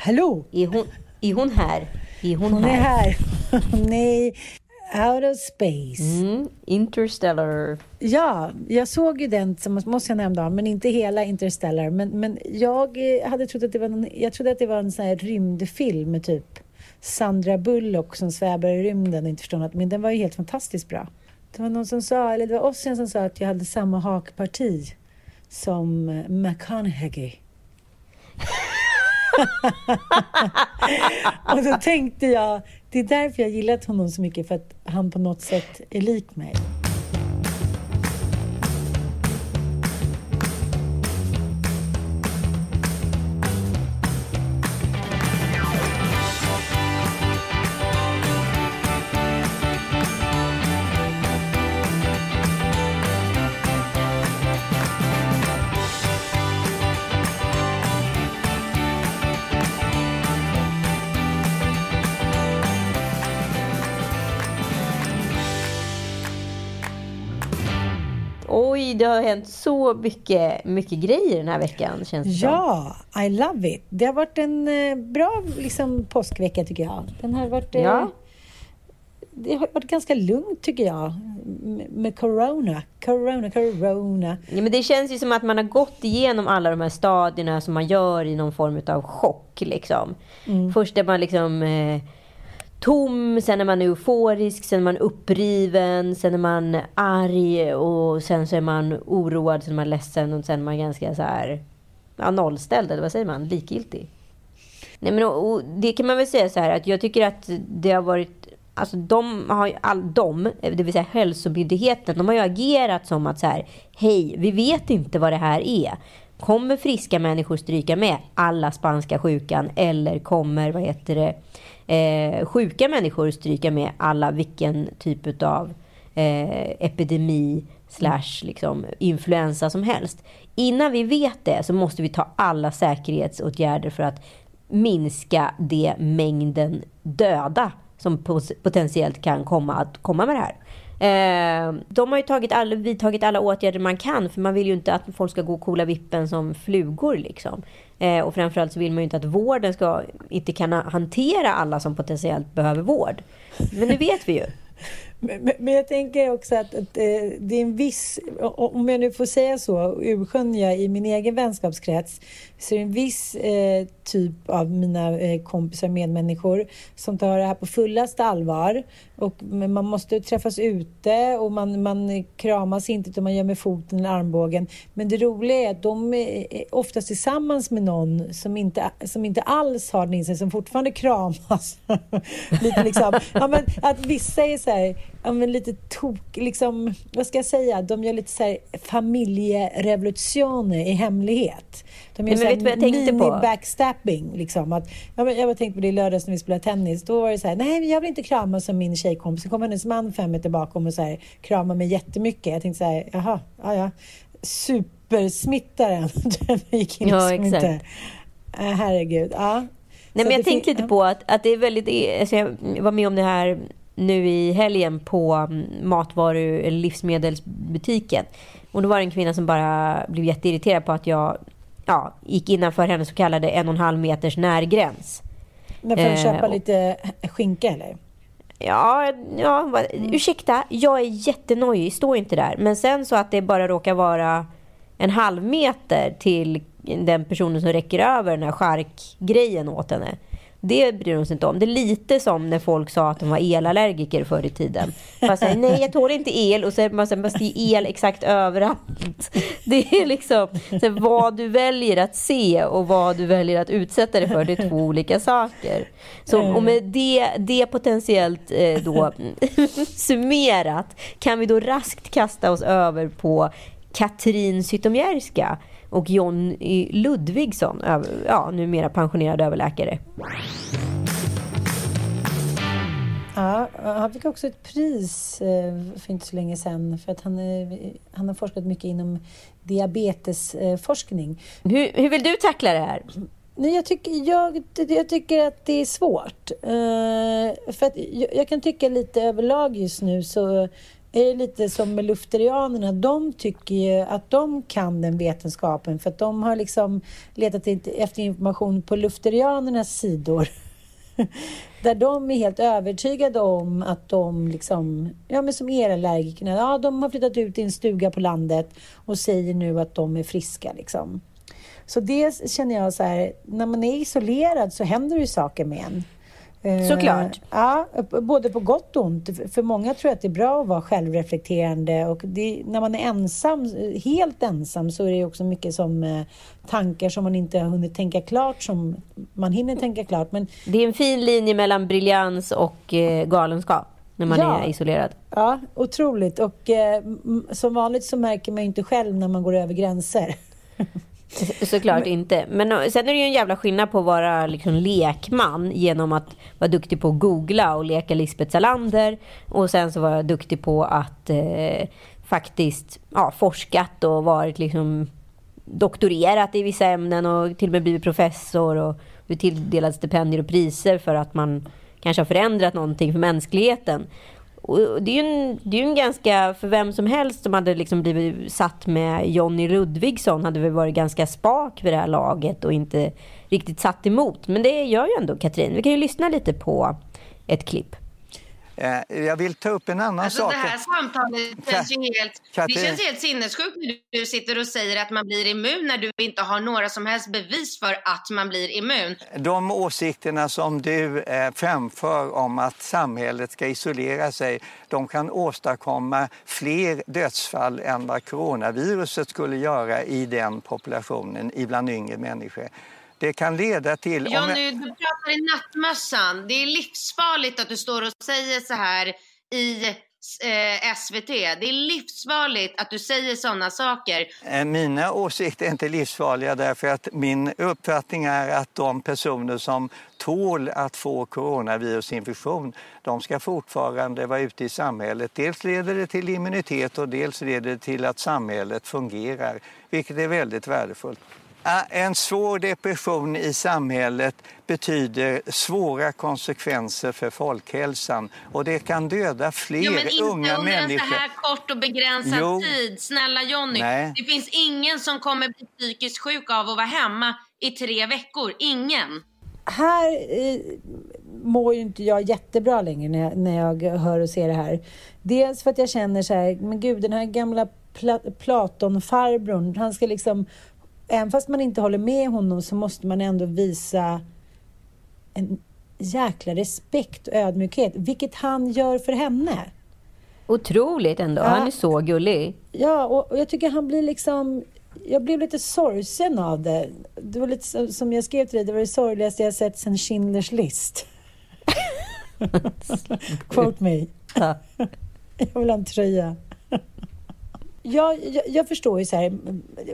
Hallå? Är hon, är hon här? Är hon, Hon är här? här. Hon är out of space. Mm, Interstellar. Ja, jag såg ju den som måste jag nämna, men inte hela Interstellar. Men, men jag eh, hade trott att det var en, jag trodde att det var en sån här rymdfilm typ Sandra Bullock som svävar i rymden och inte förstår något. Men den var ju helt fantastiskt bra. Det var någon som sa, eller det var Ossian som sa att jag hade samma hakparti som eh, McConaughey. och då tänkte jag, det är därför jag gillat honom så mycket, för att han på något sätt är lik mig. Det har hänt så mycket, mycket grejer den här veckan känns det som. Ja, I love it. Det har varit en eh, bra liksom, påskvecka tycker jag. Den har varit... eh, Ja. Det har varit ganska lugnt tycker jag. Med corona. Corona, corona. Ja, men det känns ju som att man har gått igenom alla de här stadierna som man gör i någon form av chock. Liksom. Först är man liksom eh, tom, sen är man euforisk, sen är man uppriven, sen är man arg och sen så är man oroad, sen är man ledsen och sen är man ganska så här ja, nollställd, eller vad säger man? Likgiltig. Nej, men och, och det kan man väl säga så här att jag tycker att det har varit Alltså de har ju all, de, det vill säga hälsomyndigheten, de har ju agerat som att så här, hej, vi vet inte vad det här är. Kommer friska människor stryka med alla spanska sjukan eller kommer, vad heter det, eh, sjuka människor stryka med alla vilken typ av eh, epidemi slash liksom, influensa som helst. Innan vi vet det så måste vi ta alla säkerhetsåtgärder för att minska det mängden döda som potentiellt kan komma att komma med det här. Eh, de har ju tagit all, vidtagit alla åtgärder man kan för man vill ju inte att folk ska gå och kola vippen som flugor. Liksom. Eh, och framförallt så vill man ju inte att vården ska inte kan hantera alla som potentiellt behöver vård. Men det vet vi ju. Men, men- men jag tänker också att, att eh, det är en viss, om jag nu får säga så, urskönja i min egen vänskapskrets, så är det en viss eh, typ av mina eh, kompisar, medmänniskor, som tar det här på fullaste allvar. Och, man måste träffas ute och man, man kramas inte utan man gör med foten eller armbågen. Men det roliga är att de är oftast tillsammans med någon som inte, som inte alls har den inställningen, som fortfarande kramas. Lite liksom. ja, men att vissa är så här, ja, men lite tok, liksom, vad ska jag säga, de gör lite så här familjerevolutioner i hemlighet. De gör Nej, men vet mini-backstabbing. Liksom. Att, ja, men jag var tänkt på det i lördags när vi spelade tennis. Då var det så här, nej jag vill inte krama som min tjejkompis. Så kom hennes man fem meter bakom och så här, kramade mig jättemycket. Jag tänkte så här, jaha, ja ja. Supersmittaren. Gick in Ja, exakt. inte. Äh, herregud. Ja. Nej, Så men jag tänkte lite på att, att det är väldigt... Alltså jag var med om det här nu i helgen på mm, matvaru eller livsmedelsbutiken. Och då var det en kvinna som bara blev jätteirriterad på att jag ja, gick innanför hennes så kallade en och en halv meters närgräns. Men för att Eh, köpa och- lite skinka eller? Ja, ja va- ursäkta, jag är jättenojig, stå inte där. Men sen så att det bara råkar vara en halv meter till den personen som räcker över den här charkgrejen åt henne. Det bryr de sig inte om. Det är lite som när folk sa att de var elallergiker förr i tiden. Man säger nej jag tål inte el och så är man, så man ser el exakt överallt. Det är liksom så vad du väljer att se och vad du väljer att utsätta dig för. Det är två olika saker. Så, och med det, det potentiellt eh, då summerat kan vi då raskt kasta oss över på Katrin Zytomierska och John Ludvigsson, ja, numera pensionerad överläkare. Ja, han fick också ett pris eh, för inte så länge sedan för att han, han har forskat mycket inom diabetesforskning. Hur, hur vill du tackla det här? Nej, jag, tycker, jag, jag tycker att det är svårt. Uh, för att jag, jag, kan tycka lite överlag just nu så är lite som med lufterianerna. De tycker ju att de kan den vetenskapen för att de har liksom letat efter information på lufterianernas sidor. Där de är helt övertygade om att de, liksom, ja men som elallergikerna, ja de har flyttat ut i en stuga på landet och säger nu att de är friska. Liksom. Så det känner jag så här, när man är isolerad så händer det ju saker med en. Eh, Såklart. Ja, både på gott och ont. För många tror att det är bra att vara självreflekterande och det, när man är ensam, helt ensam, så är det också mycket som eh, tankar som man inte har hunnit tänka klart som man hinner tänka klart. Men... Det är en fin linje mellan briljans och eh, galenskap när man ja. är isolerad. Ja, otroligt. Och eh, som vanligt så märker man inte själv när man går över gränser. Såklart men, inte. Men sen är det ju en jävla skillnad på att vara liksom lekman genom att vara duktig på att googla och leka Lisbeth Salander. Och sen så vara duktig på att eh, faktiskt ja, forskat och varit liksom doktorerat i vissa ämnen och till och med blivit professor och blivit tilldelad stipendier och priser för att man kanske har förändrat någonting för mänskligheten. Och det är ju en, det är en ganska, för vem som helst som hade liksom blivit satt med Jonny Ludvigsson hade väl varit ganska spak vid det här laget och inte riktigt satt emot. Men det gör ju ändå Katrin. Vi kan ju lyssna lite på ett klipp. Eh, jag vill ta upp en annan alltså, sak. Det här samtalet känns ju helt, det känns helt sinnessjukt när du sitter och säger att man blir immun när du inte har några som helst bevis för att man blir immun. De åsikterna som du eh, framför om att samhället ska isolera sig, de kan åstadkomma fler dödsfall än vad coronaviruset skulle göra i den populationen, ibland yngre människor. Det kan leda till... Johnny i nattmössan. Det är livsfarligt att du står och säger så här i eh, SVT. Det är livsfarligt att du säger sådana saker. Eh, mina åsikter är inte livsfarliga därför att min uppfattning är att de personer som tål att få coronavirusinfektion, de ska fortfarande vara ute i samhället. Dels leder det till immunitet och dels leder det till att samhället fungerar, vilket är väldigt värdefullt. En svår depression i samhället betyder svåra konsekvenser för folkhälsan och det kan döda fler jo, men inte unga under en så här kort och begränsad jo. tid. Snälla Jonny, Nej. det finns ingen som kommer bli psykiskt sjuk av att vara hemma i tre veckor. Ingen. Här eh, mår ju inte jag jättebra längre när jag, när jag hör och ser det här. Dels för att jag känner så här, men gud den här gamla Pla Platon-farbrorn, han ska liksom även fast man inte håller med honom så måste man ändå visa en jäkla respekt och ödmjukhet, vilket han gör för henne. Otroligt ändå. Ja. Han är så gullig. Ja, och, och jag tycker han blir liksom... Jag blev lite sorgsen av det. Det var lite som jag skrev till dig, det var det sorgligaste jag sett sen Schindler's list. Quote me. Ja. jag vill ha en tröja. Jag, jag, jag, förstår ju så här,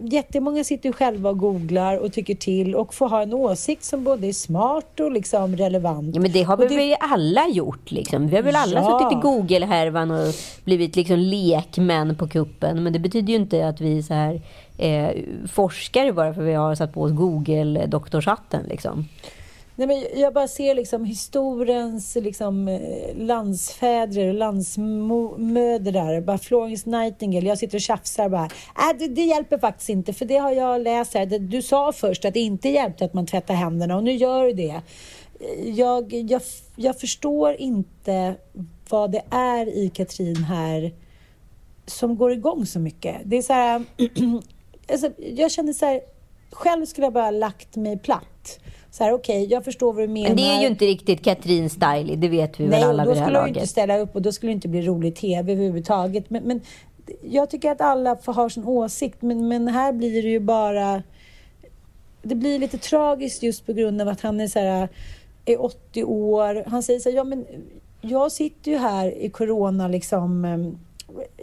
jättemånga sitter ju själva och googlar och tycker till och får ha en åsikt som både är smart och liksom relevant. Ja, men det har väl det... vi alla gjort liksom. Vi har väl alla ja. suttit i Google-härvan och blivit liksom lekmän på kuppen. Men det betyder ju inte att vi så här eh, forskare bara för vi har satt på oss Google-doktorshatten liksom. Nej, men jag bara ser liksom historiens liksom, eh, landsfäder och landsmödrar. Bara Florence Nightingale. Jag sitter och tjafsar bara. Äh, det, det, hjälper faktiskt inte, för det har jag läst här. Du sa först att det inte hjälpte att man tvättar händerna och nu gör du det. Jag, jag, jag förstår inte vad det är i Katrin här som går igång så mycket. Det är så här, alltså, jag känner så här, själv skulle jag bara lagt mig platt så här, okej, okay, jag förstår vad du menar. Men det är ju inte riktigt Katrin style, det vet vi Nej, väl alla vid det här laget. Nej, då skulle hon inte ställa upp och då skulle det inte bli rolig TV överhuvudtaget. Men, men jag tycker att alla får ha sin åsikt, men, men här blir det ju bara... Det blir lite tragiskt just på grund av att han är så här, är 80 år. Han säger så här, ja men jag sitter ju här i corona liksom ehm,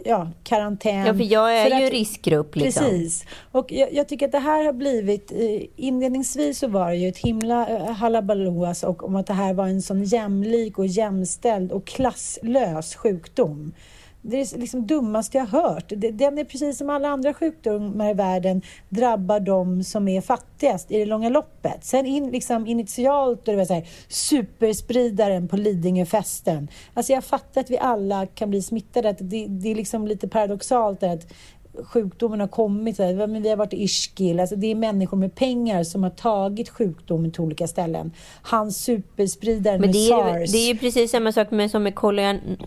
ja, karantän. Ja, för jag är för ju att, riskgrupp. Liksom. Precis. Och jag, jag, tycker att det här har blivit... Eh, inledningsvis så var det ju ett himla eh, halabaloo och om att det här var en sån jämlik och jämställd och klasslös sjukdom. Det är liksom dummaste jag hört. Den är precis som alla andra sjukdomar i världen drabbar de som är fattigast i det långa loppet. Sen in, liksom initialt då det var så här, superspridaren på Lidingöfesten. Alltså jag fattar att vi alla kan bli smittade. Det, det är liksom lite paradoxalt att sjukdomen har kommit. Så här, vi har varit i Ischgl. Alltså det är människor med pengar som har tagit sjukdomen till olika ställen. Han superspridaren med det är, Det är ju precis samma sak med, som med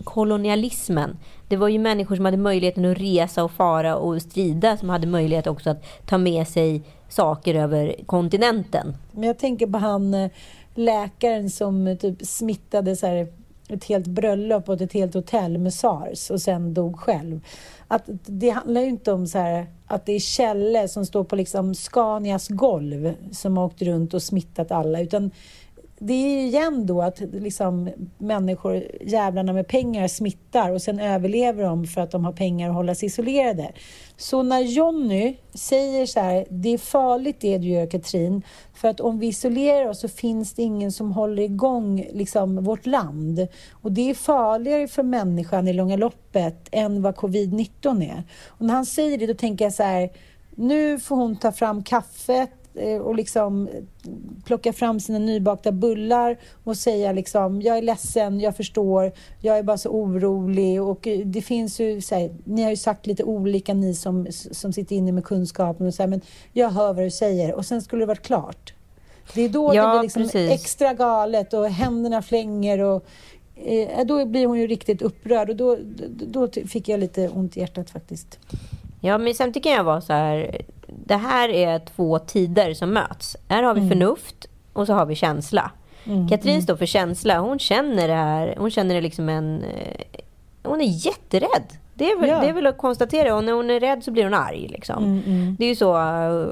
kolonialismen. Det var ju människor som hade möjligheten att resa och fara och strida som hade möjlighet också att ta med sig saker över kontinenten. Men jag tänker på han eh, läkaren som eh, typ smittade så här, ett helt bröllop och ett helt hotell med sars och sen dog själv att det handlar ju inte om så här, att det är Kjelle som står på liksom Scanias golv som har åkt runt och smittat alla, utan det är ju igen då att liksom människor, jävlarna med pengar, smittar och sen överlever de för att de har pengar att hålla sig isolerade. Så när Jonny säger så här, det är farligt det du gör Katrin, för att om vi isolerar oss så finns det ingen som håller igång liksom, vårt land. Och det är farligare för människan i långa loppet än vad covid-19 är. Och när han säger det, då tänker jag så här, nu får hon ta fram kaffet, och liksom plocka fram sina nybakta bullar och säga liksom, jag är ledsen, jag förstår, jag är bara så orolig och eh, det finns ju, här, ni har ju sagt lite olika ni som, som sitter inne med kunskapen och så här, men jag hör vad du säger och sen skulle det varit klart. Det är då ja, det blir liksom extra galet och händerna flänger och eh, då blir hon ju riktigt upprörd och då, då, då fick jag lite ont i hjärtat faktiskt. Ja, men sen tycker jag vara så här, det här är två tider som möts. Här har vi mm. förnuft och så har vi känsla. Mm, Katrin mm. står för känsla. Hon känner det här. Hon känner det liksom en... Eh, hon är jätterädd. Det är, väl, ja. det är väl att konstatera. Och när hon är rädd så blir hon arg. Liksom. Mm, mm. Det är ju så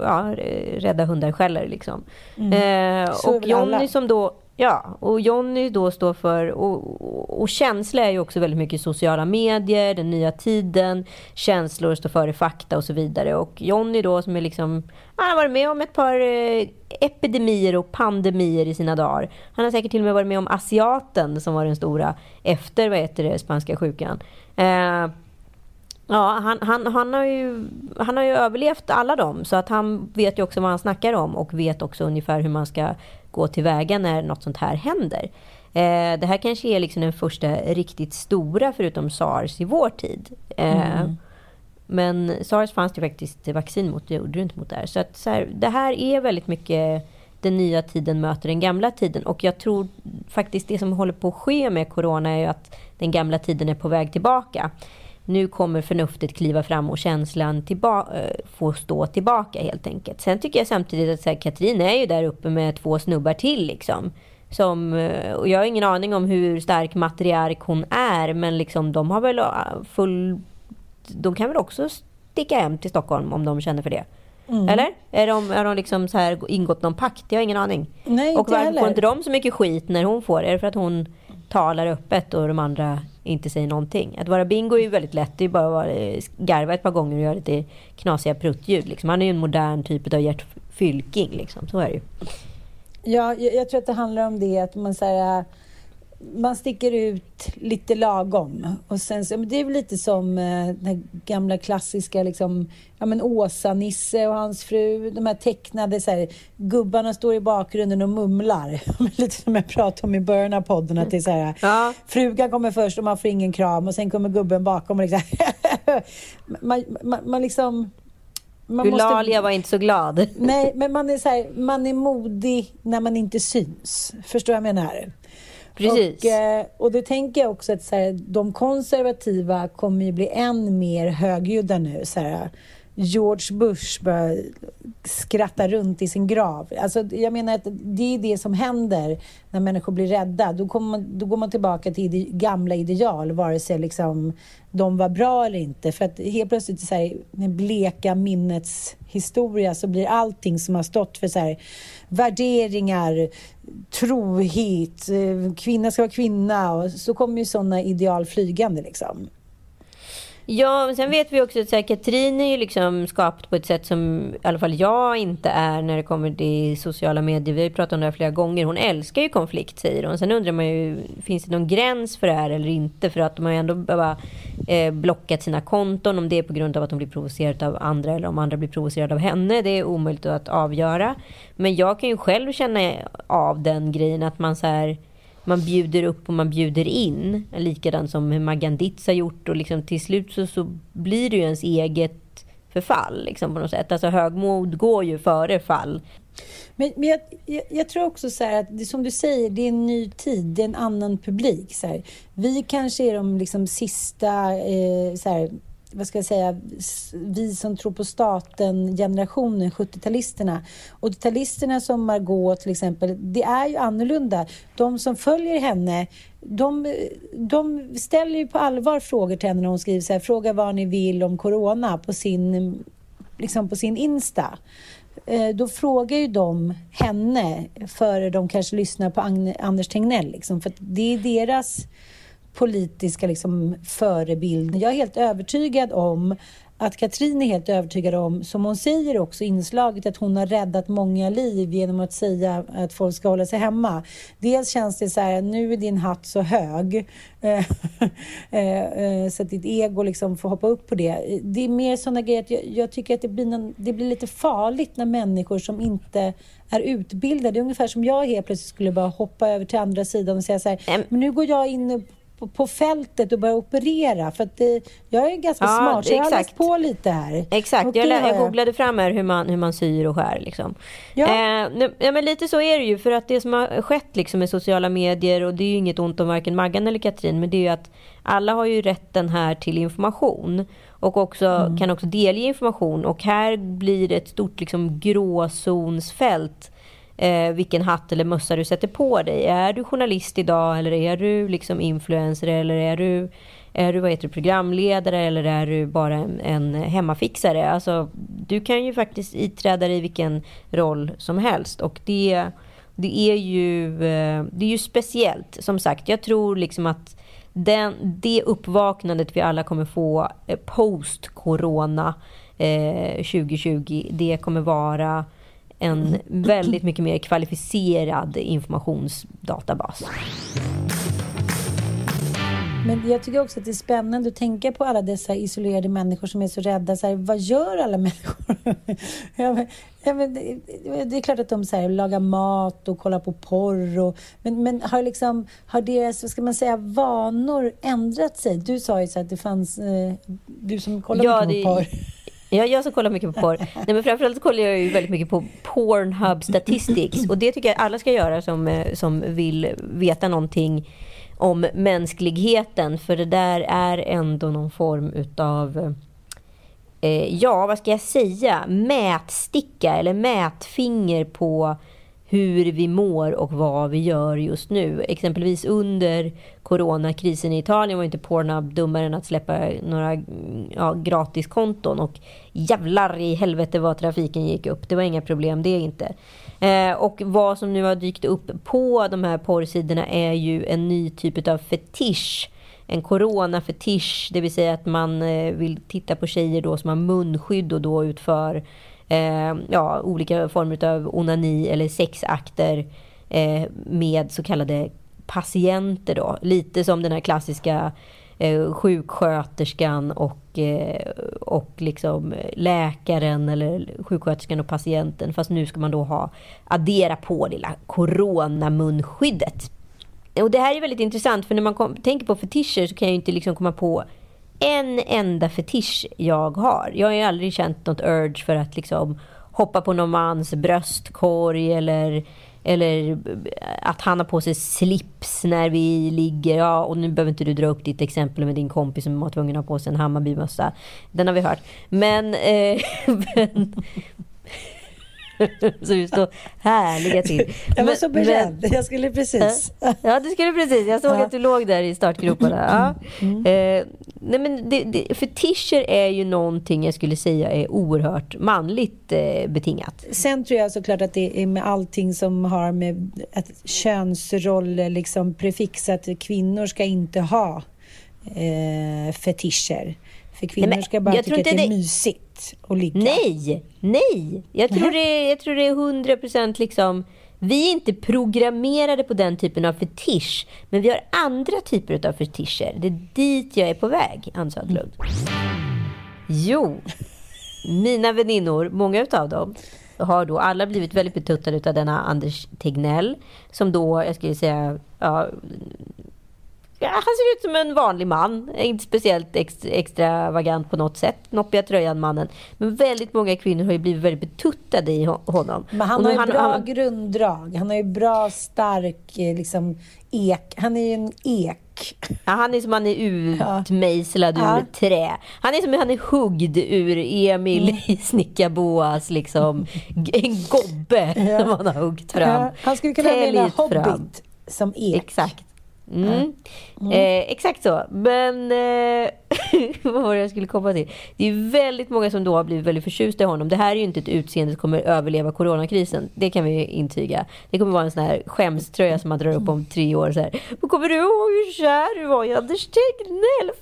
ja, rädda hundar skäller. Liksom. Mm. Eh, och Jonny som då Ja, och Jonny då står för... Och, och, känsla är ju också väldigt mycket sociala medier, den nya tiden, känslor står före fakta och så vidare. Och Jonny då som är liksom... Han har varit med om ett par eh, epidemier och pandemier i sina dagar. Han har säkert till och med varit med om asiaten som var den stora efter vad heter det, spanska sjukan. Eh, Ja, han, han, han, har ju, han har ju överlevt alla dem så att han vet ju också vad han snackar om och vet också ungefär hur man ska gå tillväga när något sånt här händer. Eh, det här kanske är liksom den första riktigt stora förutom sars i vår tid. Eh, mm. Men sars fanns det faktiskt vaccin mot, det gjorde det inte mot det här. Så, att, så här, det här är väldigt mycket den nya tiden möter den gamla tiden. Och jag tror faktiskt det som håller på att ske med corona är ju att den gamla tiden är på väg tillbaka nu kommer förnuftet kliva fram och känslan eh, få stå tillbaka helt enkelt. Sen tycker jag samtidigt att här, Katrin är ju där uppe med två snubbar till liksom. Som, eh, och jag har ingen aning om hur stark matriark hon är men liksom de har väl eh, full... De kan väl också sticka hem till Stockholm om de känner för det. Mm. Eller? Är de, är de liksom så här ingått någon pakt? Jag har ingen aning. Nej, och varför heller. får inte de så mycket skit när hon får? Är det för att hon talar öppet och de andra inte säger någonting. Att vara bingo är ju väldigt lätt. Det är bara att eh, garva ett par gånger och göra lite knasiga pruttljud. Liksom. Han är ju en modern typ av Gert Fylking. Liksom. Så är det ju. Ja, jag, jag, tror att det handlar om det att man säger man sticker ut lite lagom. Och sen, så, det är lite som eh, den gamla klassiska liksom, ja, men Åsa-Nisse och hans fru. De här tecknade så här, gubbarna står i bakgrunden och mumlar. lite som jag pratade om i början av podden. Att det är så här, ja. Frugan kommer först och man får ingen kram och sen kommer gubben bakom och liksom... man, man, man liksom... Man Eulalia måste... var inte så glad. Nej, men man är, så här, man är modig när man inte syns. Förstår vad jag menar? Precis. Och, eh, och det tänker jag också att så här, de konservativa kommer ju bli än mer högljudda nu. Så här, George Bush börjar skratta runt i sin grav. Alltså, jag menar att det är det som händer när människor blir rädda. Då, kommer man, då går man tillbaka till ide, gamla ideal, vare sig liksom, de var bra eller inte. För att helt plötsligt, så här, med bleka minnets historia, så blir allting som har stått för så här, värderingar, trohet, eh, kvinna ska vara kvinna, och så kommer ju sådana ideal flygande. Liksom. Ja, men sen vet vi också att så här, Katrin är ju liksom skapt på ett sätt som i alla fall jag inte är när det kommer till sociala medier. Vi har ju pratat om det här flera gånger. Hon älskar ju konflikt, säger hon. Sen undrar man ju, finns det någon gräns för det här eller inte? För att de har ju ändå bara eh, blockat sina konton. Om det är på grund av att de blir provocerade av andra eller om andra blir provocerade av henne. Det är omöjligt att avgöra. Men jag kan ju själv känna av den grejen att man så här man bjuder upp och man bjuder in. Likadant som Maggan Ditz har gjort. Och liksom till slut så, så blir det ju ens eget förfall. Liksom på något sätt. Alltså högmod går ju före fall. Men, men jag, jag, jag, tror också så att, det, som du säger, det är en ny tid, det är en annan publik. Så här. Vi kanske är de liksom sista eh, så här, vad ska jag säga, vi som tror på staten, generationen, 70-talisterna. 80-talisterna som Margot till exempel, det är ju annorlunda. De som följer henne, de, de ställer ju på allvar frågor till henne när hon skriver så här, fråga vad ni vill om corona på sin, liksom på sin Insta eh, då frågar ju de henne före de kanske lyssnar på Anders Tegnell. Liksom, för det är deras politiska liksom, förebild. Jag är helt övertygad om att Katrin är helt övertygad om, som hon säger också inslaget, att hon har räddat många liv genom att säga att folk ska hålla sig hemma. Dels känns det så här, nu är din hatt så hög eh, eh, så att ditt ego liksom får hoppa upp på det. Det är mer sådana grejer att jag, jag tycker att det blir, någon, det blir lite farligt när människor som inte är utbildade, det är ungefär som jag helt plötsligt skulle bara hoppa över till andra sidan och säga så här, men nu går jag in på, på fältet och börja operera. För det, jag är ganska ja, smart, så jag har läst på lite här. Exakt, jag, jag, googlade fram här hur man, hur man syr och skär. Liksom. Ja. Eh, ja, men lite så är det ju. För att det som har skett liksom, med sociala medier, och det är ju inget ont om varken Maggan eller Katrin, men det är ju att alla har ju rätten här till information. Och också, mm. kan också delge information. Och här blir det ett stort liksom, gråzonsfält eh, vilken hatt eller mössa du sätter på dig. Är du journalist idag eller är du liksom influencer eller är du, är du vad heter det, programledare eller är du bara en, en hemmafixare? Alltså, du kan ju faktiskt iträda dig vilken roll som helst och det, det, är ju, eh, det är ju speciellt. Som sagt, jag tror liksom att den, det uppvaknandet vi alla kommer få eh, post-corona eh, 2020, det kommer vara en väldigt mycket mer kvalificerad informationsdatabas. Men jag tycker också att det är spännande att tänka på alla dessa isolerade människor som är så rädda. Så här, vad gör alla människor? ja, men, ja, men det, det, är klart att de så här, lagar mat och kollar på porr. Och, men, men har, liksom, har deras vad ska man säga, vanor ändrat sig? Du sa ju så att det fanns... Eh, du som kollar ja, på porr. Ja, jag som kollar mycket på porr. Nej, men framförallt kollar jag ju väldigt mycket på Pornhub Statistics. Och det tycker jag alla ska göra som, eh, som vill veta någonting om mänskligheten. För det där är ändå någon form utav eh, ja, vad ska jag säga, mätsticka eller mätfinger på hur vi mår och vad vi gör just nu. Exempelvis under coronakrisen i Italien var inte Pornhub dummare än att släppa några ja, gratiskonton. Och jävlar i helvete vad trafiken gick upp. Det var inga problem det inte. Eh, och vad som nu har dykt upp på de här porrsidorna är ju en ny typ av fetisch en coronafetisch, det vill säga att man eh, vill titta på tjejer då som har munskydd och då utför eh, ja, olika former av onani eller sexakter eh, med så kallade patienter. Då. Lite som den här klassiska eh, sjuksköterskan och, eh, och liksom läkaren eller sjuksköterskan och patienten. Fast nu ska man då ha addera på lilla coronamunskyddet. Och det här är väldigt intressant för när man kom, tänker på fetischer så kan jag ju inte liksom komma på en enda fetisch jag har. Jag har ju aldrig känt något urge för att liksom hoppa på någon mans bröstkorg eller eller att han har på sig slips när vi ligger. Ja, och nu behöver inte du dra upp ditt exempel med din kompis som var tvungen att ha på sig en Hammarbymössa. Den har vi hört. Men, eh, men så du står härliga till. Jag var så beredd. Men, jag skulle precis. Ja, du skulle precis. Jag såg ja. att du låg där i startgroparna. Ja. Mm. Eh, nej, men det, det, fetischer är ju någonting jag skulle säga är oerhört manligt eh, betingat. Sen tror jag såklart att det är med allting som har med att könsroller, liksom prefix, att kvinnor ska inte ha eh, fetischer. För kvinnor nej, ska bara tycka att det är mysigt att ligga. Nej, nej. Jag tror, det, jag tror det är 100 procent liksom... Vi är inte programmerade på den typen av fetisch, men vi har andra typer av fetischer. Det är dit jag är på väg, Ann Södlund. Jo, mina väninnor, många av dem, har då alla blivit väldigt betuttade av denna Anders Tegnell, som då, jag skulle säga, ja, Ja, han ser ut som en vanlig man. Inte speciellt ex, extravagant på något sätt. Noppiga tröjan-mannen. Men väldigt många kvinnor har ju blivit väldigt betuttade i honom. Men han har ju han, bra han, grunddrag. Han har ju bra, stark liksom, ek. Han är ju en ek. Ja, han är som han är utmejslad ja. ur trä. Han är som han är huggd ur Emil mm. i Snickarboas, liksom. En gobbe ja. som han har huggit fram. Ja. Han skulle kunna vara en hobbit som ek. Exakt. Mm. Mm. Eh, exakt så. Men eh, vad var det jag skulle komma till? Det är väldigt många som då har blivit väldigt förtjusta i honom. Det här är ju inte ett utseende som kommer överleva coronakrisen. Det kan vi intyga. Det kommer vara en sån här skämströja som man drar upp om tre år. Så här. Kommer du ihåg hur kär du var i Anders Tegnell?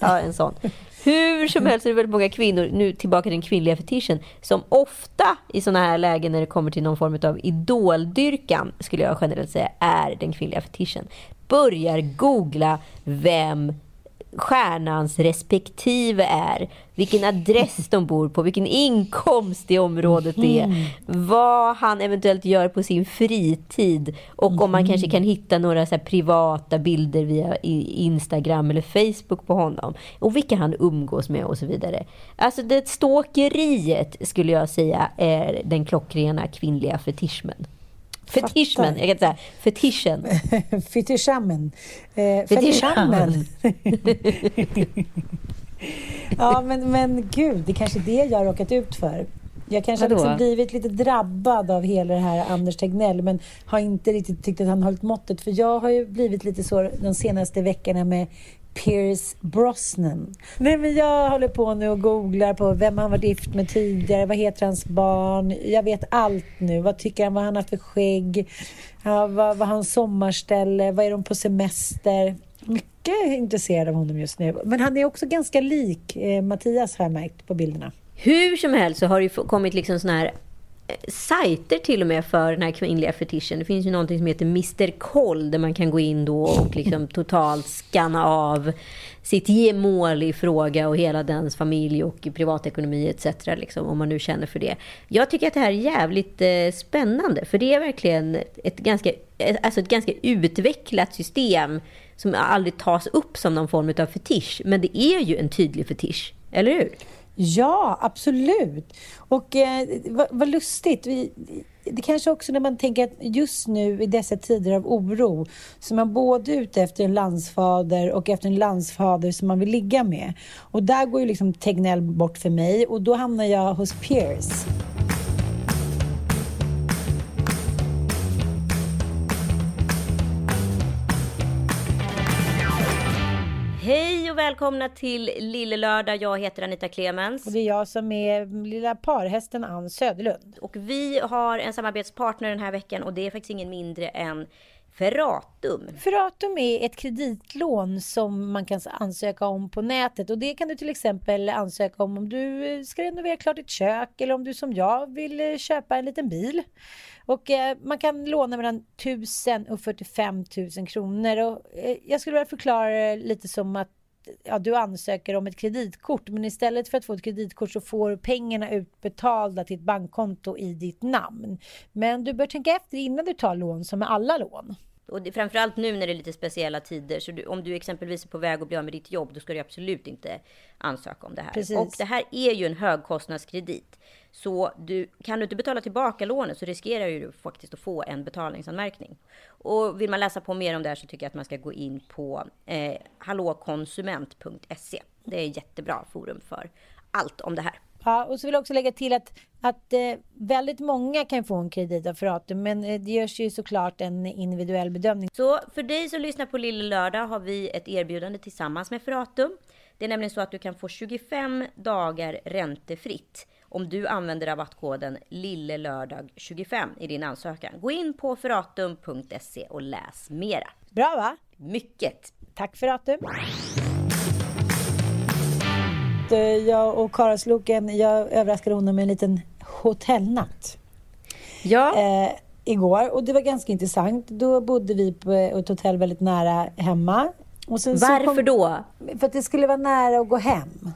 Ja, en sån. Hur som helst är det väldigt många kvinnor, nu tillbaka till den kvinnliga fetischen, som ofta i sådana här lägen när det kommer till någon form av idoldyrkan, skulle jag generellt säga, är den kvinnliga fetischen börjar googla vem stjärnans respektive är. Vilken adress de bor på, vilken inkomst i området det är. Mm. Vad han eventuellt gör på sin fritid. Och om man mm. kanske kan hitta några så privata bilder via Instagram eller Facebook på honom. Och vilka han umgås med och så vidare. Alltså det ståkeriet skulle jag säga är den klockrena kvinnliga fetischmen. Fetischmen, jag kan säga fetischen. Fetischamen. Eh, Fetischamen. ja, men, men gud, det är kanske är det jag har råkat ut för. Jag kanske har liksom blivit lite drabbad av hela det här Anders Tegnell men har inte riktigt tyckt att han hållit måttet. För jag har ju blivit lite så de senaste veckorna med Pierce Brosnan. Nej, men jag håller på nu och googlar på vem han varit gift med tidigare, vad heter hans barn? Jag vet allt nu. Vad tycker han, vad han har för skägg? Ja, vad, vad hans sommarställe? Vad är de på semester? Mycket intresserad av honom just nu. Men han är också ganska lik eh, Mattias har jag märkt på bilderna. Hur som helst så har det kommit liksom sån här sajter till och med för den här kvinnliga fetischen. Det finns ju någonting som heter Mr Koll där man kan gå in då och liksom totalt scanna av sitt gemål i fråga och hela dens familj och privatekonomi etc. Liksom, om man nu känner för det. Jag tycker att det här är jävligt eh, spännande för det är verkligen ett ganska, alltså ett ganska utvecklat system som aldrig tas upp som någon form av fetisch. Men det är ju en tydlig fetisch, eller hur? Ja, absolut. Och eh, vad, vad, lustigt. Vi, det kanske också när man tänker att just nu i dessa tider av oro så är man både ute efter en landsfader och efter en landsfader som man vill ligga med. Och där går ju liksom Tegnell bort för mig och då hamnar jag hos Pierce. Hej och välkomna till Lille Lördag. Jag heter Anita Clemens. Och det är jag som är lilla parhästen Ann Söderlund. Och vi har en samarbetspartner den här veckan och det är faktiskt ingen mindre än Ferratum. Ferratum är ett kreditlån som man kan ansöka om på nätet och det kan du till exempel ansöka om om du ska renovera klart ditt kök eller om du som jag vill köpa en liten bil. Och eh, man kan låna mellan 1000 och 45 000 kronor. Och, eh, jag skulle vilja förklara det lite som att ja, du ansöker om ett kreditkort men istället för att få ett kreditkort så får pengarna utbetalda till ett bankkonto i ditt namn. Men du bör tänka efter innan du tar lån som med alla lån. Och det, framförallt nu när det är lite speciella tider. Så du, om du exempelvis är på väg att bli av med ditt jobb, då ska du absolut inte ansöka om det här. Precis. Och det här är ju en högkostnadskredit. Så du, kan du inte betala tillbaka lånet så riskerar ju du faktiskt att få en betalningsanmärkning. Och vill man läsa på mer om det här så tycker jag att man ska gå in på eh, hallåkonsument.se. Det är ett jättebra forum för allt om det här. Ja, och så vill jag också lägga till att, att eh, väldigt många kan få en kredit av Ferratum, men eh, det görs ju såklart en individuell bedömning. Så för dig som lyssnar på Lille Lördag har vi ett erbjudande tillsammans med Ferratum. Det är nämligen så att du kan få 25 dagar räntefritt om du använder rabattkoden LILLELÖRDAG25 i din ansökan. Gå in på ferratum.se och läs mera. Bra va? Mycket! Tack Ferratum! Eh, Jag och Karasloken, jag överraskade honom med en liten hotellnatt. Ja, eh, igår och det var ganska intressant. Då bodde vi på ett hotell väldigt nära hemma. Varför kom, då? För att det skulle vara nära att gå hem.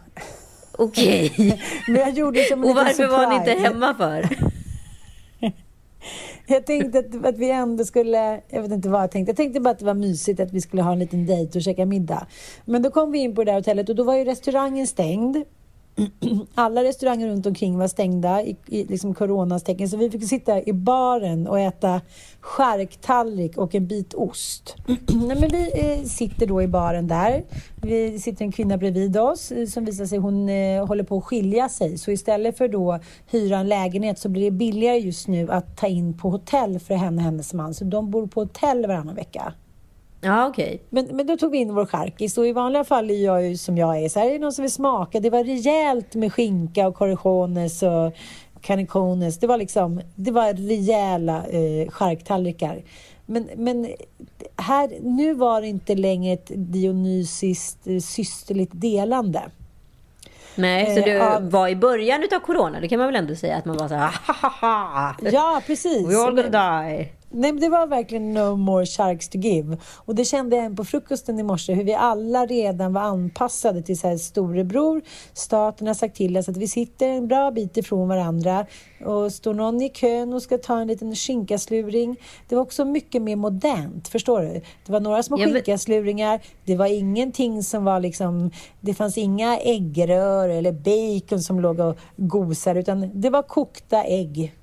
Okej. Men jag gjorde som en Och varför var ni inte surprise. hemma för? Jag tänkte att, att vi ändå skulle, jag vet inte vad jag tänkte. Jag tänkte bara att det var mysigt att vi skulle ha en liten dejt och käka middag. Men då kom vi in på det där hotellet och då var ju restaurangen stängd. Alla restauranger runt omkring var stängda i, i liksom coronas tecken. Så vi fick sitta i baren och äta charktallrik och en bit ost. Nej, men vi eh, sitter då i baren där. Vi sitter en kvinna bredvid oss eh, som visar sig hon eh, håller på att skilja sig. Så istället för då hyra en lägenhet så blir det billigare just nu att ta in på hotell för henne och hennes man. Så de bor på hotell varannan vecka. Ja, okej. Men, men då tog vi in vår charkis och i vanliga fall är jag ju som jag är. Så här är det någon som vill smaka. Det var rejält med skinka och corrijones och canicones. Det var liksom, det var rejäla eh, charktallrikar. Men, men här, nu var det inte längre ett dionysiskt eh, systerligt delande. Nej, så Eh, du ja. var i början utav corona, det kan man väl ändå säga att man var så här, "Ah, ha, ha, ha. Ja, precis. We all gonna die. Nej, det var verkligen no more sharks to give. Och det kände jag även på frukosten i morse, hur vi alla redan var anpassade till så här storebror. Staten har sagt till oss att vi sitter en bra bit ifrån varandra. Och står någon i kön och ska ta en liten skinkasluring. Det var också mycket mer modernt, förstår du? Det var några små Ja, men-. Det var ingenting som var liksom... Det fanns inga äggrör eller bacon som låg och gosade, utan det var kokta ägg.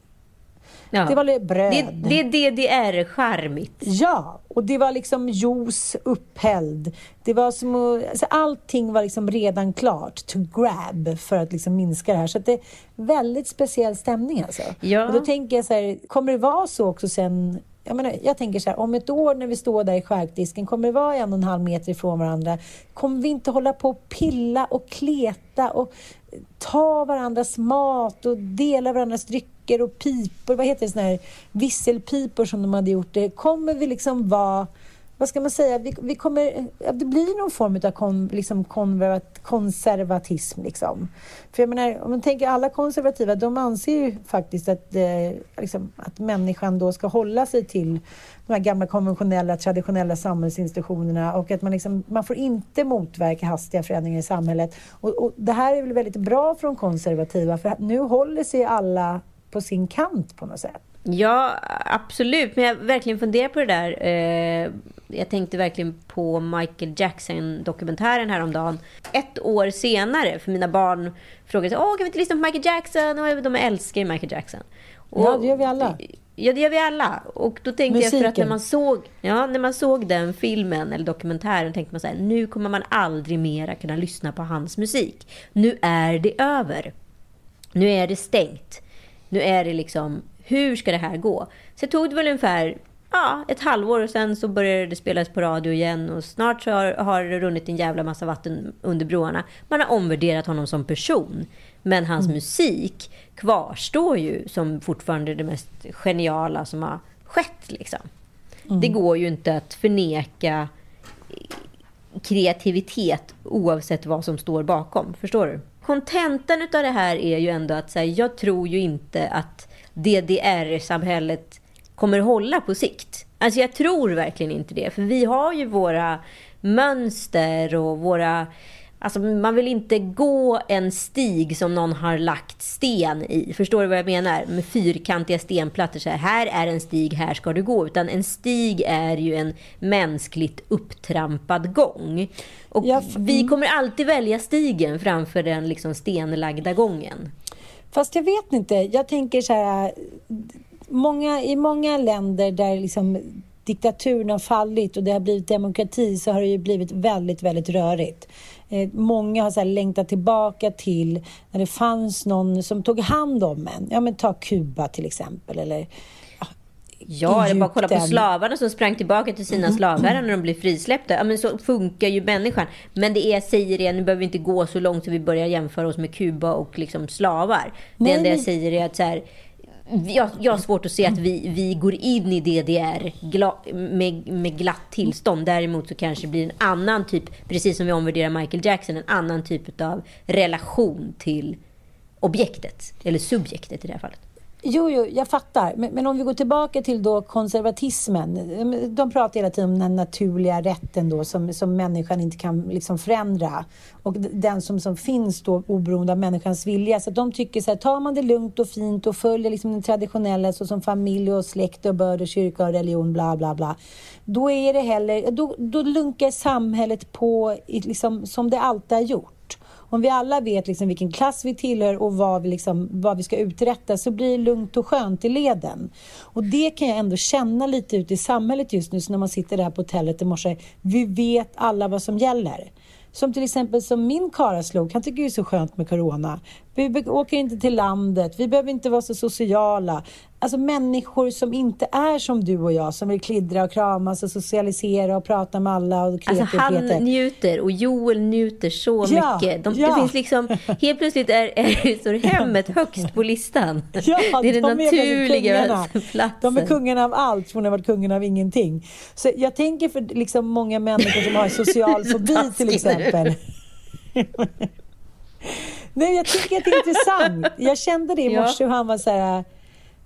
Ja. Det var bröd. Det, det är DDR-charmigt. Ja, och det var liksom juice upphälld. Det var som alltså allting var liksom redan klart to grab för att liksom minska det här. Så det är väldigt speciell stämning alltså. Ja. Och då tänker jag så här, kommer det vara så också sen jag, menar, jag tänker så här, om ett år när vi står där i charkdisken, kommer det vara en och en halv meter ifrån varandra? Kommer vi inte hålla på och pilla och kleta och ta varandras mat och dela varandras drycker och pipor, vad heter det, såna här visselpipor som de hade gjort det. Kommer vi liksom vara, vad ska man säga, vi, vi kommer, det blir någon form av kon, liksom konservatism liksom. För jag menar, om man tänker alla konservativa, de anser ju faktiskt att, eh, liksom, att människan då ska hålla sig till de här gamla konventionella, traditionella samhällsinstitutionerna och att man, liksom, man får inte motverka hastiga förändringar i samhället. Och, och det här är väl väldigt bra för de konservativa för nu håller sig alla på sin kant på något sätt. Ja, absolut. Men jag verkligen funderar på det där. Eh, jag tänkte verkligen på Michael Jackson-dokumentären häromdagen. Ett år senare, för mina barn frågade Åh, kan vi inte lyssna på Michael Jackson? Och de älskar ju Michael Jackson. Och, Ja, det gör vi alla. Ja, det gör vi alla. Och då tänkte jag för att Musiken. när man, såg, ja, när man såg den filmen eller dokumentären tänkte man så här, nu kommer man aldrig mera kunna lyssna på hans musik. Nu är det över. Nu är det stängt. Nu är det liksom, hur ska det här gå? Så det tog det väl ungefär ja, ett halvår och sen så började det spelas på radio igen och snart så har, har det runnit en jävla massa vatten under broarna. Man har omvärderat honom som person. Men hans musik kvarstår ju som fortfarande det mest geniala som har skett. Liksom. Det går ju inte att förneka kreativitet oavsett vad som står bakom. Förstår du? Kontentan utav det här är ju ändå att här, jag tror ju inte att DDR-samhället kommer hålla på sikt. Alltså jag tror verkligen inte det. För vi har ju våra mönster och våra Alltså man vill inte gå en stig som någon har lagt sten i. Förstår du vad jag menar? Med fyrkantiga stenplattor. Så här, här är en stig, här ska du gå. Utan en stig är ju en mänskligt upptrampad gång. Och vi mm. kommer alltid välja stigen framför den liksom stenlagda gången. Fast jag vet inte. Jag tänker så här... Många, I många länder där liksom diktaturen har fallit och det har blivit demokrati så har det ju blivit väldigt, väldigt rörigt. Eh, många har så här längtat tillbaka till när det fanns någon som tog hand om en. Ja, men ta Kuba till exempel. Eller, Ja, eller bara kolla på slavarna som sprang tillbaka till sina slavherrar när de blev frisläppta. Ja, men så funkar ju människan. Men det är, jag säger det, nu behöver vi inte gå så långt så vi börjar jämföra oss med Kuba och liksom slavar. Det enda jag säger är att så här, jag, jag har svårt att se att vi, vi går in i DDR gla, med, med glatt tillstånd. Däremot så kanske det blir en annan typ, precis som vi omvärderar Michael Jackson, en annan typ av relation till objektet. Eller subjektet i det här fallet. Jo, jo, jag fattar. Men, men om vi går tillbaka till då konservatismen. Ehm, de pratar hela tiden om den naturliga rätten då som, som människan inte kan liksom förändra. Och den som, som finns då oberoende av människans vilja. Så att de tycker så här, tar man det lugnt och fint och följer liksom den traditionella så som familj och släkt och börd och kyrka och religion bla bla bla. Då är det heller, då, då lunkar samhället på liksom, som det alltid har gjort. Om vi alla vet liksom vilken klass vi tillhör och vad vi, liksom, vad vi ska uträtta så blir det lugnt och skönt i leden. Och det kan jag ändå känna lite ute i samhället just nu, så när man sitter där på hotellet i morse. Vi vet alla vad som gäller. Som till exempel som min karaslok, han tycker det är så skönt med corona. Vi åker inte till landet, vi behöver inte vara så sociala. Alltså människor som inte är som du och jag, som vill klidra och kramas och socialisera och prata med alla och Alltså och han kreti. njuter och Joel njuter så Ja, mycket. De, ja. Det finns liksom, helt plötsligt är, är, står hemmet högst på listan. Ja, det är den de är naturliga kungarna. platsen. De är kungarna av allt från att ha varit kungarna av ingenting. Så jag tänker för liksom många människor som har social fobi till exempel. Nej, jag tycker att det är intressant. Jag kände det i Ja. morse hur han var så här...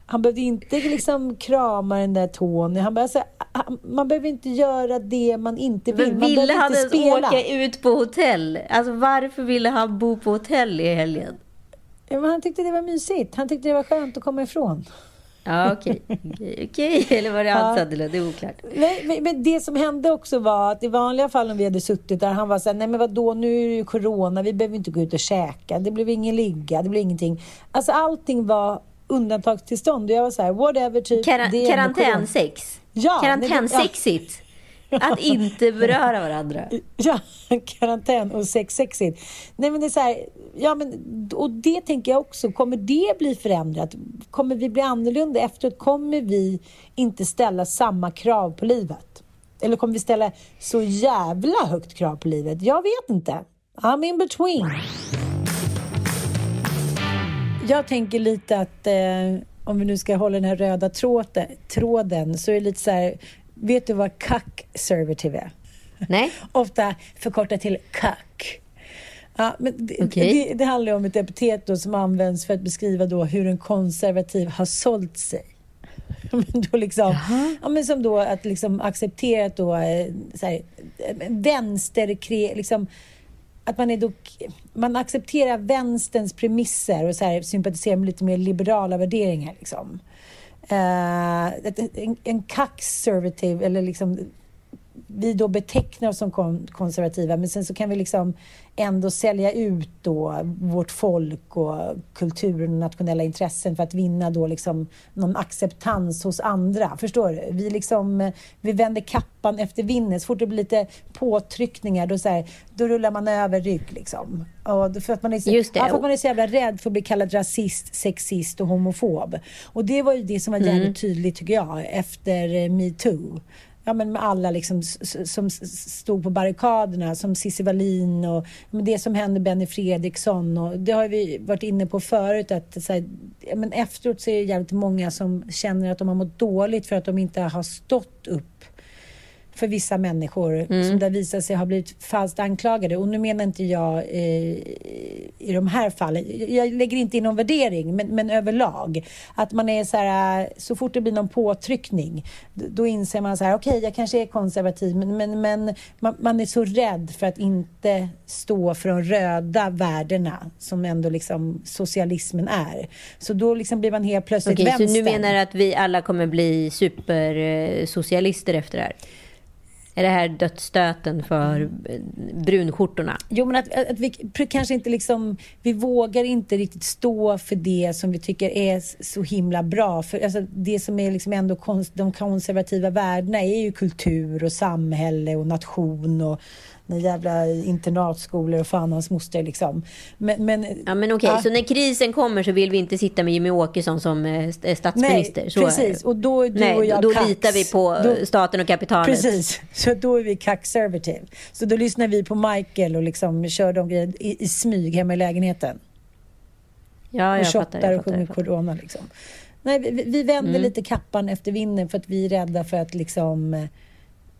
Han behövde inte liksom krama den där tån. Han bara, så här, han- man behöver inte göra det man inte vill. Men Man ville han inte ens spela. åka ut på hotell? Alltså varför ville han bo på hotell i helgen? Ja, han tyckte det var mysigt. Han tyckte det var skönt att komma ifrån. Ja, okej. Okej, okej. Eller var det Ja. hans Adelund? Det är oklart. Nej, men, men det som hände också var att i vanliga fall om vi hade suttit där, han var så här, nej men vadå, nu är det ju corona, vi behöver inte gå ut och käka, det blev ingen ligga, det blev ingenting. Alltså allting var undantagstillstånd och jag var så här, whatever, typ. Karantänsex. Ja, Karantänsexigt. Att inte beröra varandra. Ja, karantän och sexsexigt. Nej men det är så här, ja men, och det tänker jag också, kommer det bli förändrat? Kommer vi bli annorlunda efteråt? Kommer vi inte ställa samma krav på livet? Eller kommer vi ställa så jävla högt krav på livet? Jag vet inte. I'm in between. Jag tänker lite att eh, om vi nu ska hålla den här röda tråden, tråden så är det lite så här, vet du vad cuck-servitive är? Nej? ofta förkortat till kack. Ja, men det, Okej. det, det handlar om ett epitet då som används för att beskriva då hur en konservativ har sålt sig. Men då liksom, ja, men som då att liksom acceptera att då, eh, så här, eh, vänster, liksom, att man, är då, man accepterar vänsterns premisser och så här, sympatiserar med lite mer liberala värderingar. Liksom. Eh, en, en conservative, eller liksom vi då betecknar oss som kon- konservativa men sen så kan vi liksom ändå sälja ut då vårt folk och kulturen och nationella intressen för att vinna då liksom någon acceptans hos andra. Förstår du? Vi, liksom, vi vänder kappan efter vinden. Så fort det blir lite påtryckningar då, så här, då rullar man över rygg. Liksom. Och för, att man är så, Just det. Ja, för att man är så jävla rädd för att bli kallad rasist, sexist och homofob. Och det var ju det som var jävligt tydligt tycker jag efter metoo ja, men med alla liksom, som stod på barrikaderna, som Cissi Wallin och det som hände Benny Fredriksson. Och det har vi varit inne på förut, att så här, men efteråt så är det jävligt många som känner att de har mått dåligt för att de inte har stått upp för vissa människor mm. som det visar sig ha blivit falskt anklagade. Och nu menar inte jag eh, i de här fallen, jag lägger inte in någon värdering, men, men överlag. Att man är så här, så fort det blir någon påtryckning, då inser man så här, okej, okay, jag kanske är konservativ, men, men, men man, man, är så rädd för att inte stå för de röda värdena som ändå liksom socialismen är. Så då liksom blir man helt plötsligt okay, vänster. Så nu menar du att vi alla kommer bli supersocialister efter det här? Är det här dödsstöten för brunskjortorna? Jo, men att, att vi kanske inte liksom... Vi vågar inte riktigt stå för det som vi tycker är så himla bra. För alltså, det som är liksom ändå konst, de konservativa värdena är ju kultur och samhälle och nation och jävla internatskolor och fan hans moster liksom. Men, men, ja, men okej, ja. så när krisen kommer så vill vi inte sitta med Jimmy Åkesson som eh, statsminister? Nej, så precis. Och då är du Nej, och jag Då kax. litar vi på då, staten och kapitalet. Precis, så då är vi conservative. Så då lyssnar vi på Michael och liksom kör de grejerna i, i smyg hemma i lägenheten. Ja, jag och. Och och sjunger corona liksom. Nej, vi, vi vänder mm. lite kappan efter vinden för att vi är rädda för att liksom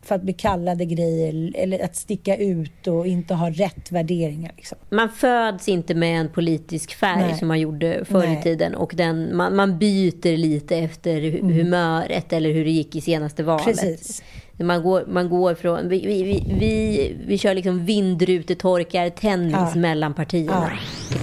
för att bli kallade grejer eller att sticka ut och inte ha rätt värderingar. Liksom. Man föds inte med en politisk färg Nej. som man gjorde förr i tiden och den, man, man byter lite efter mm. humöret eller hur det gick i senaste valet. Precis. Man går, man går från... Vi, vi, vi, vi, kör liksom vindrutetorkar tennis ja. mellan partierna. Ja.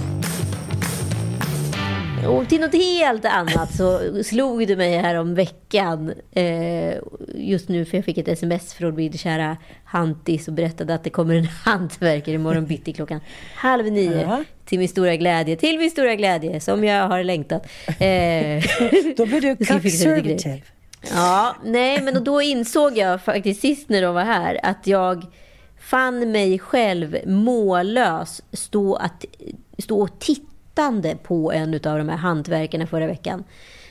Och till något helt annat så slog du mig här om veckan. Eh, just nu, för jag fick ett sms från min kära Hantis och berättade att det kommer en hantverkare imorgon bitti klockan halv nio. Ja. Till min stora glädje. Till min stora glädje, som jag har längtat. Eh, då blir du conservative. Ja, nej, men då insåg jag faktiskt sist när de var här att jag fann mig själv mållös stå, att, stå och titta tittande på en av de här hantverkarna förra veckan.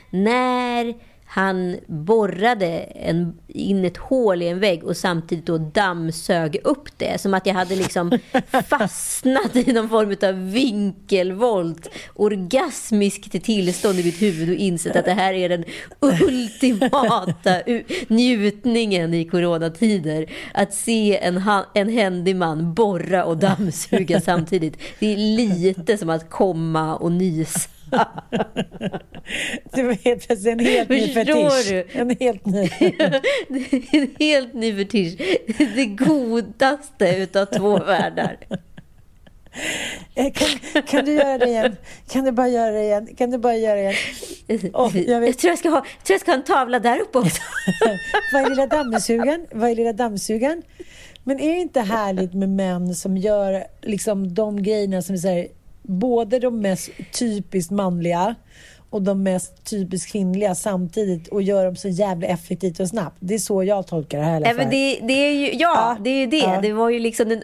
När han borrade en, in ett hål i en vägg och samtidigt då dammsög upp det. Som att jag hade liksom fastnat i någon form av vinkelvolt, orgasmiskt tillstånd i mitt huvud och insett att det här är den ultimata njutningen i coronatider. Att se en, en händig man borra och dammsuga samtidigt. Det är lite som att komma och nysa. det var helt plötsligt en helt ny fetisch. Du? En helt ny. en helt ny fetisch. Det godaste utav två världar. Eh, kan, kan, du göra det igen? Kan du bara göra det igen? Kan du bara göra det igen? Oh, jag, jag, tror jag, ska ha, jag tror jag ska ha en tavla där uppe också. Vad är lilla dammsugaren? Vad är lilla dammsugaren? Men är det inte härligt med män som gör liksom de grejerna som är så här, både de mest typiskt manliga och de mest typiskt kvinnliga samtidigt och gör dem så jävla effektivt och snabbt. Det är så jag tolkar det här fall. Det, det är ju, ja, ja, det är ju det. Ja. Det var ju liksom den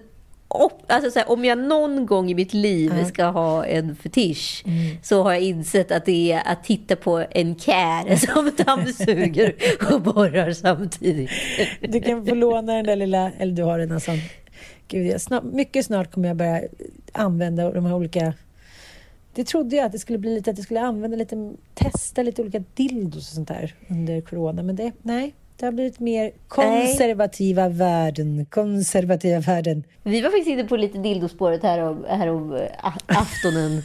Alltså så här, om jag någon gång i mitt liv mm. ska ha en fetisch mm. så har jag insett att det är att titta på en kär som dammsuger och borrar samtidigt. Du kan få låna den där lilla, eller du har den nästan. Gud, jag, snart, mycket snart kommer jag börja använda de här olika... Det trodde jag att det skulle bli lite, att jag skulle använda lite, testa lite olika dildos och sånt där under corona. Men det, nej, det har blivit mer konservativa nej. värden. Konservativa värden. Vi var faktiskt inne på lite dildospåret här om, här om eh, aftonen.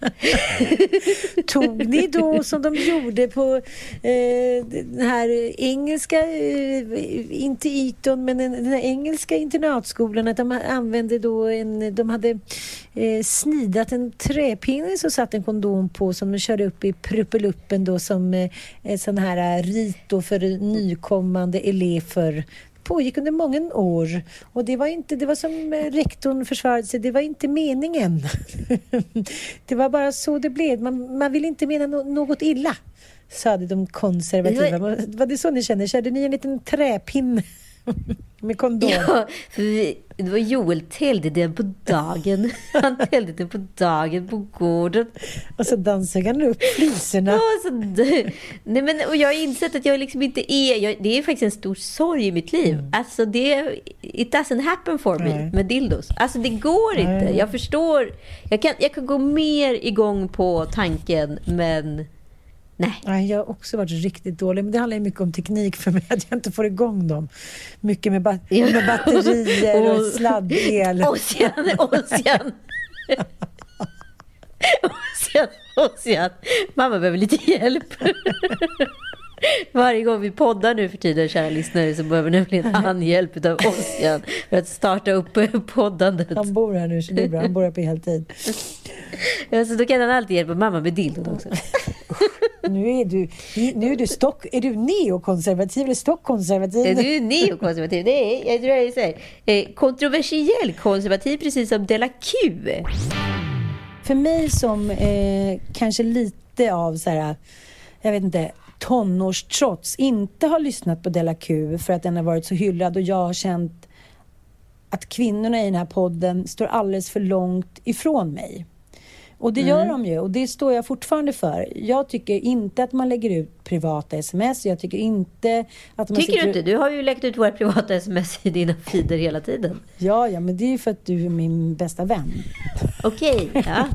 Tog ni då som de gjorde på eh, den här engelska, eh, inte Eton, men den, här engelska internatskolan, att de använde då en, de hade eh, snidat en träpinne som satt en kondom på som de körde upp i pruppeluppen då som eh, sån här rit då för nykommande elever pågick under många år. Och det var, inte, det var som rektorn försvarade sig, det var inte meningen. det var bara så det blev. Man, man vill inte mena no något illa, sa de konservativa. Var det så ni kände? Körde ni en liten träpinne? Med kondom? Ja, vi, det var Joel täljde den på dagen. Han täljde den på dagen på gården. Och så dansade han upp flisorna. Ja, nej men, och jag har insett att jag liksom inte är... Jag, det är faktiskt en stor sorg i mitt liv. Mm. Alltså det... It doesn't happen for me nej. med dildos. Alltså det går nej. inte. Jag förstår. Jag kan, jag kan gå mer igång på tanken, men Nej. Nej, jag har också varit riktigt dålig. Men det handlar ju mycket om teknik för mig, att jag inte får igång dem. Mycket med, ba med batterier och sladdel. Ossian, Ossian. Ossian, Ossian. Mamma behöver lite hjälp. Varje gång vi poddar nu för tiden, kära lyssnare, så behöver nämligen han hjälp av Ossian för att starta upp poddandet. Han bor här nu, så det är bra. Han bor här på heltid. Ja, så då kan han alltid hjälpa mamma med dildon också. Nu är du, nu är du, stock, är du neokonservativ eller stockkonservativ? Du är neokonservativ. Det är, jag tror jag säger, eh, kontroversiell konservativ, precis som Della Q. För mig som eh, kanske lite av så här, jag vet inte, tonårstrots, inte har lyssnat på Della Q för att den har varit så hyllad och jag har känt att kvinnorna i den här podden står alldeles för långt ifrån mig. Och det gör de ju och det står jag fortfarande för. Jag tycker inte att man lägger ut privata sms. Jag tycker inte att man Tycker du sitter- inte? Du har ju läckt ut våra privata sms i dina feeder hela tiden. Ja, ja, men det är ju för att du är min bästa vän. Okej, ja.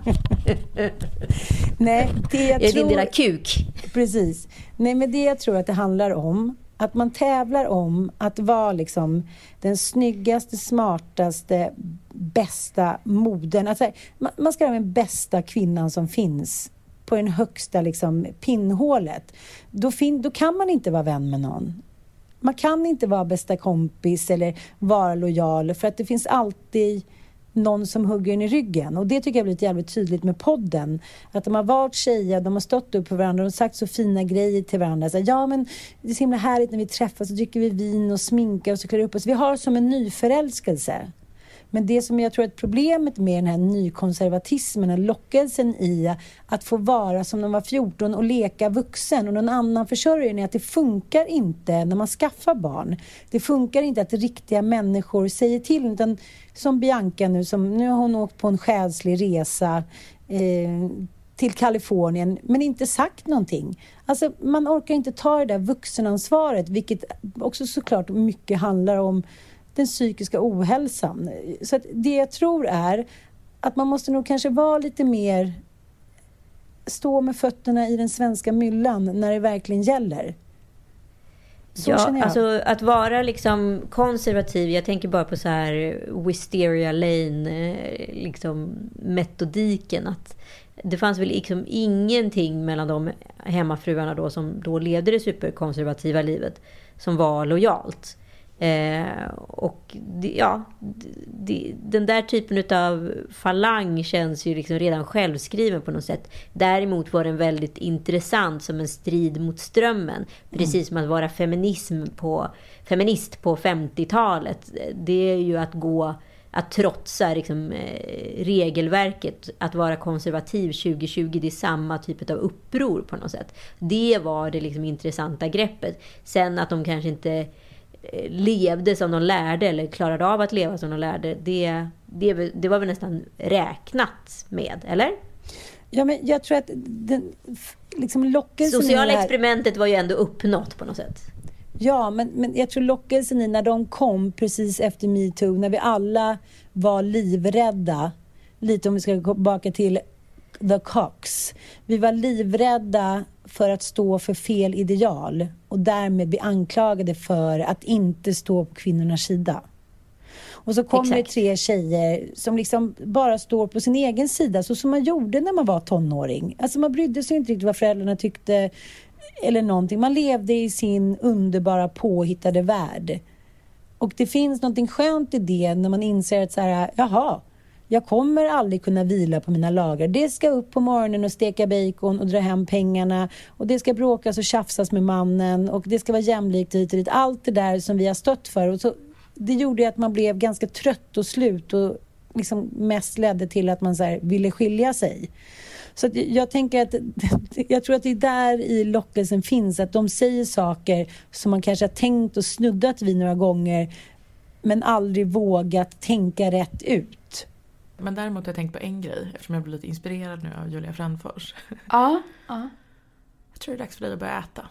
Nej, det jag Jag är din tror... lilla kuk. Precis. Nej, men det jag tror att det handlar om, att man tävlar om att vara liksom den snyggaste, smartaste, bästa moden. Alltså, man, man ska ha den bästa kvinnan som finns på den högsta liksom, pinnhålet. Då, fin, då kan man inte vara vän med någon. Man kan inte vara bästa kompis eller vara lojal för att det finns alltid någon som hugger en i ryggen. Och det tycker jag blivit jävligt tydligt med podden. Att de har varit tjejer, de har stått upp för varandra och sagt så fina grejer till varandra. Så, ja men det är så himla härligt när vi träffas och dricker vi vin och sminkar oss och klär upp oss. Vi har som en nyförälskelse. Men det som jag tror är problemet med den här nykonservatismen, är lockelsen i att få vara som när man var 14 och leka vuxen och någon annan försörjer en, är att det funkar inte när man skaffar barn. Det funkar inte att riktiga människor säger till, utan som Bianca nu, som, nu har hon åkt på en själslig resa eh, till Kalifornien, men inte sagt någonting. Alltså, man orkar inte ta det där vuxenansvaret, vilket också såklart mycket handlar om den psykiska ohälsan. Så det jag tror är att man måste nog kanske vara lite mer stå med fötterna i den svenska myllan när det verkligen gäller. Så ja, känner jag. alltså att vara liksom konservativ. Jag tänker bara på så här Wisteria Lane, eh, liksom metodiken. Att det fanns väl liksom ingenting mellan de hemmafruarna då som då levde det superkonservativa livet som var lojalt. Eh, och det, ja, det, den där typen av falang känns ju liksom redan självskriven på något sätt. Däremot var den väldigt intressant som en strid mot strömmen. Precis som att vara feminism på, feminist på 50-talet. Det är ju att gå att trotsa liksom, eh, regelverket, att vara konservativ 2020, det är samma typ av uppror på något sätt. Det var det liksom intressanta greppet. Sen att de kanske inte eh, levde som de lärde eller klarade av att leva som de lärde, det, det, det var väl nästan räknat med, eller? Ja, men jag tror att den liksom lockelsen Sociala här- experimentet var ju ändå uppnått på något sätt. Ja, men, men jag tror lockelsen i när de kom precis efter metoo, när vi alla var livrädda, lite om vi ska gå tillbaka till the Cox. Vi var livrädda för att stå för fel ideal och därmed bli anklagade för att inte stå på kvinnornas sida. Och så kommer det tre tjejer som liksom bara står på sin egen sida, så som man gjorde när man var tonåring. Alltså man brydde sig inte riktigt vad föräldrarna tyckte eller någonting. Man levde i sin underbara påhittade värld. Och det finns någonting skönt i det när man inser att så här, jaha, jag kommer aldrig kunna vila på mina lagar. Det ska upp på morgonen och steka bacon och dra hem pengarna och det ska bråkas och tjafsas med mannen och det ska vara jämlikt hit och dit. Allt det där som vi har stött för. Och så, det gjorde att man blev ganska trött och slut och liksom mest ledde till att man så här, ville skilja sig. Så att jag tänker att jag tror att det är där i lockelsen finns, att de säger saker som man kanske har tänkt och snuddat vid några gånger men aldrig vågat tänka rätt ut. Men däremot har jag tänkt på en grej eftersom jag blir lite inspirerad nu av Julia Frändfors. Ja. ja. Jag tror det är dags för dig att börja äta.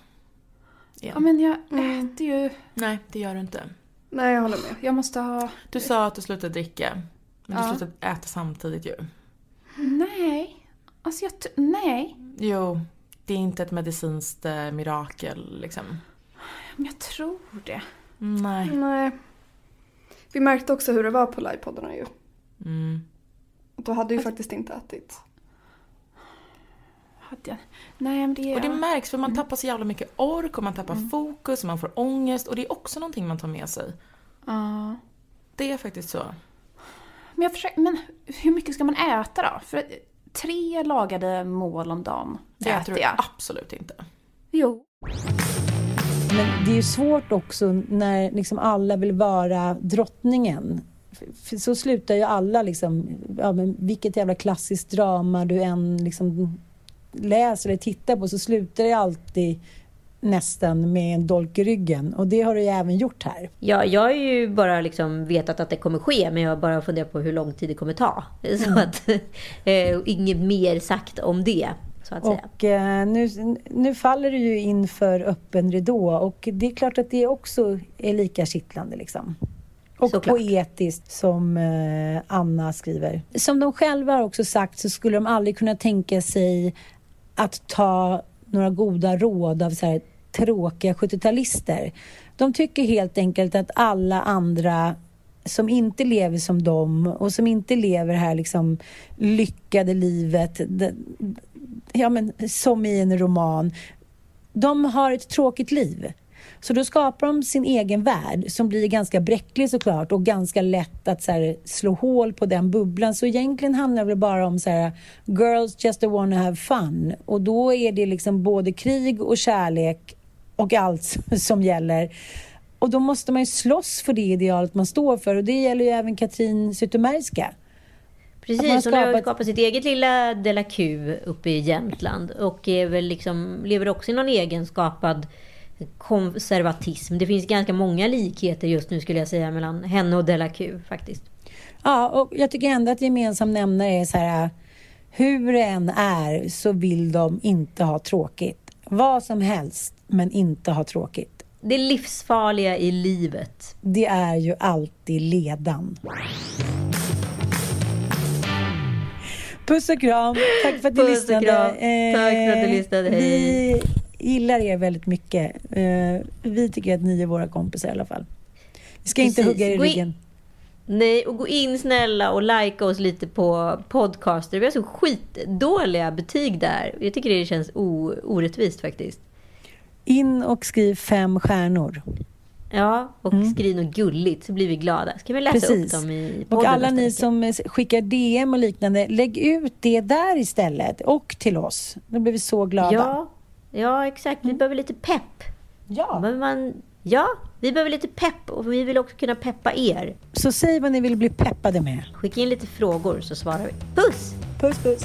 Igen. Ja men jag Mm. äter ju... Nej, det gör du inte. Nej jag håller med. Jag måste ha... Du sa att du slutade dricka. Men Ja. du slutade äta samtidigt ju. Nej. Alltså jag... Nej. Jo, Det är inte ett medicinskt eh, mirakel liksom. Men jag tror det. Nej. Nej. Vi märkte också hur det var på livepoddarna ju. Mm. Du hade ju faktiskt inte ätit. Hade jag? Nej men det... Och det märks för man tappar så jävla mycket ork och man tappar fokus och man får ångest och det är också någonting man tar med sig. Ja. Det är faktiskt så. Men, jag försöker, men hur mycket ska man äta då? För att tre lagade mål om dagen Det äter äter du jag. absolut inte. Jo. Men det är ju svårt också när liksom alla vill vara drottningen. Så slutar ju alla liksom, ja, men vilket jävla klassiskt drama du än liksom läser eller tittar på så slutar det alltid nästan med en dolk i ryggen. Och det har du ju även gjort här. Ja, jag har ju bara liksom vetat att det kommer ske, men jag har bara funderat på hur lång tid det kommer ta. Så att, eh, inget mer sagt om det. Och eh, nu, nu faller du ju in för öppen ridå och det är klart att det också är lika kittlande liksom. Och Såklart. poetiskt som eh, Anna skriver. Som de själva har också sagt så skulle de aldrig kunna tänka sig att ta några goda råd av så här tråkiga 70-talister. De tycker helt enkelt att alla andra som inte lever som dem och som inte lever det här liksom lyckade livet, ja, men, som i en roman, de har ett tråkigt liv. Så då skapar de sin egen värld som blir ganska bräcklig såklart och ganska lätt att så här, slå hål på den bubblan. Så egentligen handlar det bara om så här, girls just wanna have fun. Och då är det liksom både krig och kärlek och allt som gäller. Och då måste man ju slåss för det idealet man står för och det gäller ju även Katrin Zytomierska. Precis, hon har skapat- skapat sitt eget lilla De la Q uppe i Jämtland. Och är väl liksom, lever också i någon egen skapad konservatism. Det finns ganska många likheter just nu skulle jag säga mellan henne och De la Q faktiskt. Ja, och jag tycker ändå att gemensam nämnare är så här, hur det än är så vill de inte ha tråkigt. Vad som helst, men inte ha tråkigt. Det livsfarliga i livet. Det är ju alltid ledan. Puss och kram. Tack för att och lyssnade. Tack för att du lyssnade. Hej. Vi gillar er väldigt mycket. Eh, vi tycker att ni är våra kompisar i alla fall. Vi ska inte Precis. hugga er i ryggen. Nej, och gå in snälla och likea oss lite på podcaster. Vi har så skitdåliga betyg där. Jag tycker det känns o- orättvist faktiskt. In och skriv fem stjärnor. Ja, och skriv något gulligt så blir vi glada. Ska vi läsa Mm. Precis. upp dem i podden Och alla ni som eh, skickar DM och liknande, lägg ut det där istället. Och till oss. Då blir vi så glada. Ja, ja exakt. Vi behöver lite pepp. Ja. Men man, ja, vi behöver lite pepp och vi vill också kunna peppa er. Så säg vad ni vill bli peppade med. Skicka in lite frågor så svarar vi. Puss! Puss puss.